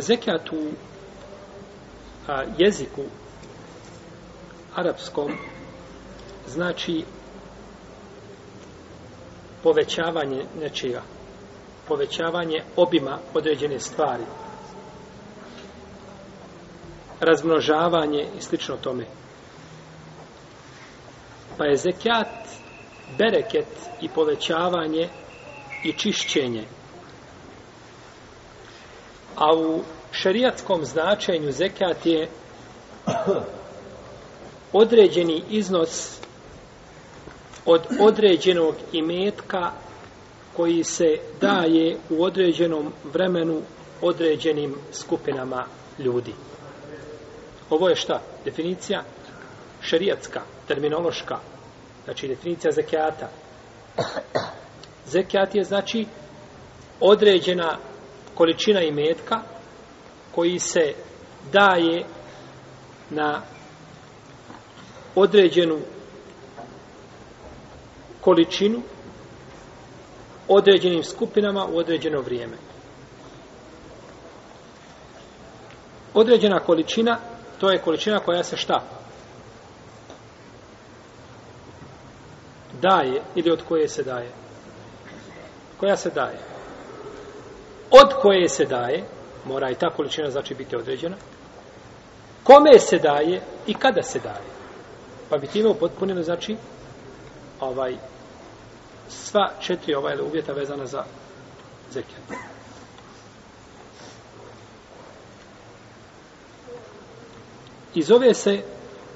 zekat u a, jeziku arapskom znači povećavanje nečega povećavanje obima određene stvari razmnožavanje i slično tome pa je zekat bereket i povećavanje i čišćenje A u šerijatskom značenju zekat je određeni iznos od određenog imetka koji se daje u određenom vremenu određenim skupinama ljudi. Ovo je šta? Definicija šerijatska, terminološka, znači definicija zekijata. Zekijat je znači određena količina imetka koji se daje na određenu količinu određenim skupinama u određeno vrijeme. Određena količina, to je količina koja se šta? Daje ili od koje se daje? Koja se daje? od koje se daje, mora i ta količina znači biti određena, kome se daje i kada se daje. Pa bi time upotpunilo znači ovaj, sva četiri ovaj uvjeta vezana za zekijat. I zove se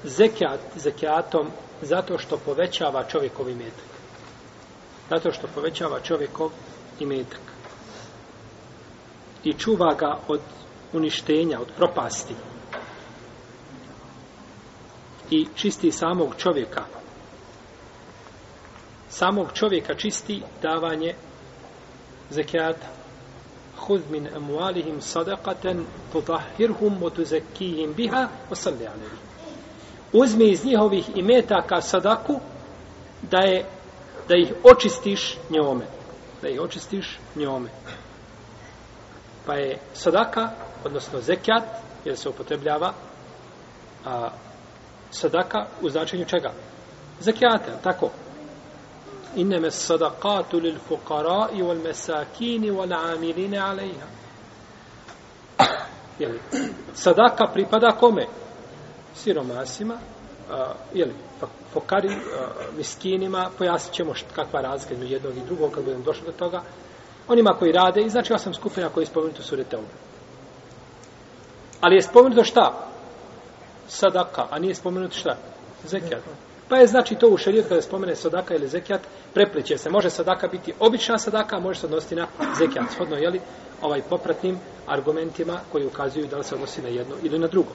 zekijat zekijatom zato što povećava čovjekov imetak. Zato što povećava čovjekov imetak i čuva ga od uništenja, od propasti i čisti samog čovjeka. Samog čovjeka čisti davanje zekijata. Hud min emualihim sadaqaten tutahhirhum wa tuzakihim biha wa salli alaihi. Uzmi iz njihovih imetaka sadaku da, je, da ih očistiš njome. Da ih očistiš njome pa je sadaka, odnosno zekjat, jer se upotrebljava a, sadaka u značenju čega? Zekijate, tako. Inneme sadakatu lil fukara i wal mesakini wal amiline alejha. Jeli, sadaka pripada kome? Siromasima, uh, jeli, fukari, uh, miskinima, pojasnit ćemo št, kakva razlika jednog i drugog, kad budem došli do toga onima koji rade i znači osam skupina koji je spomenuto sure Teube. Ali je spomenuto šta? Sadaka, a nije spomenuto šta? Zekijat. Pa je znači to u šerijet kada spomene sadaka ili zekijat, prepliče se. Može sadaka biti obična sadaka, a može se odnositi na zekijat. Shodno, jeli, ovaj popratnim argumentima koji ukazuju da li se odnosi na jedno ili na drugo.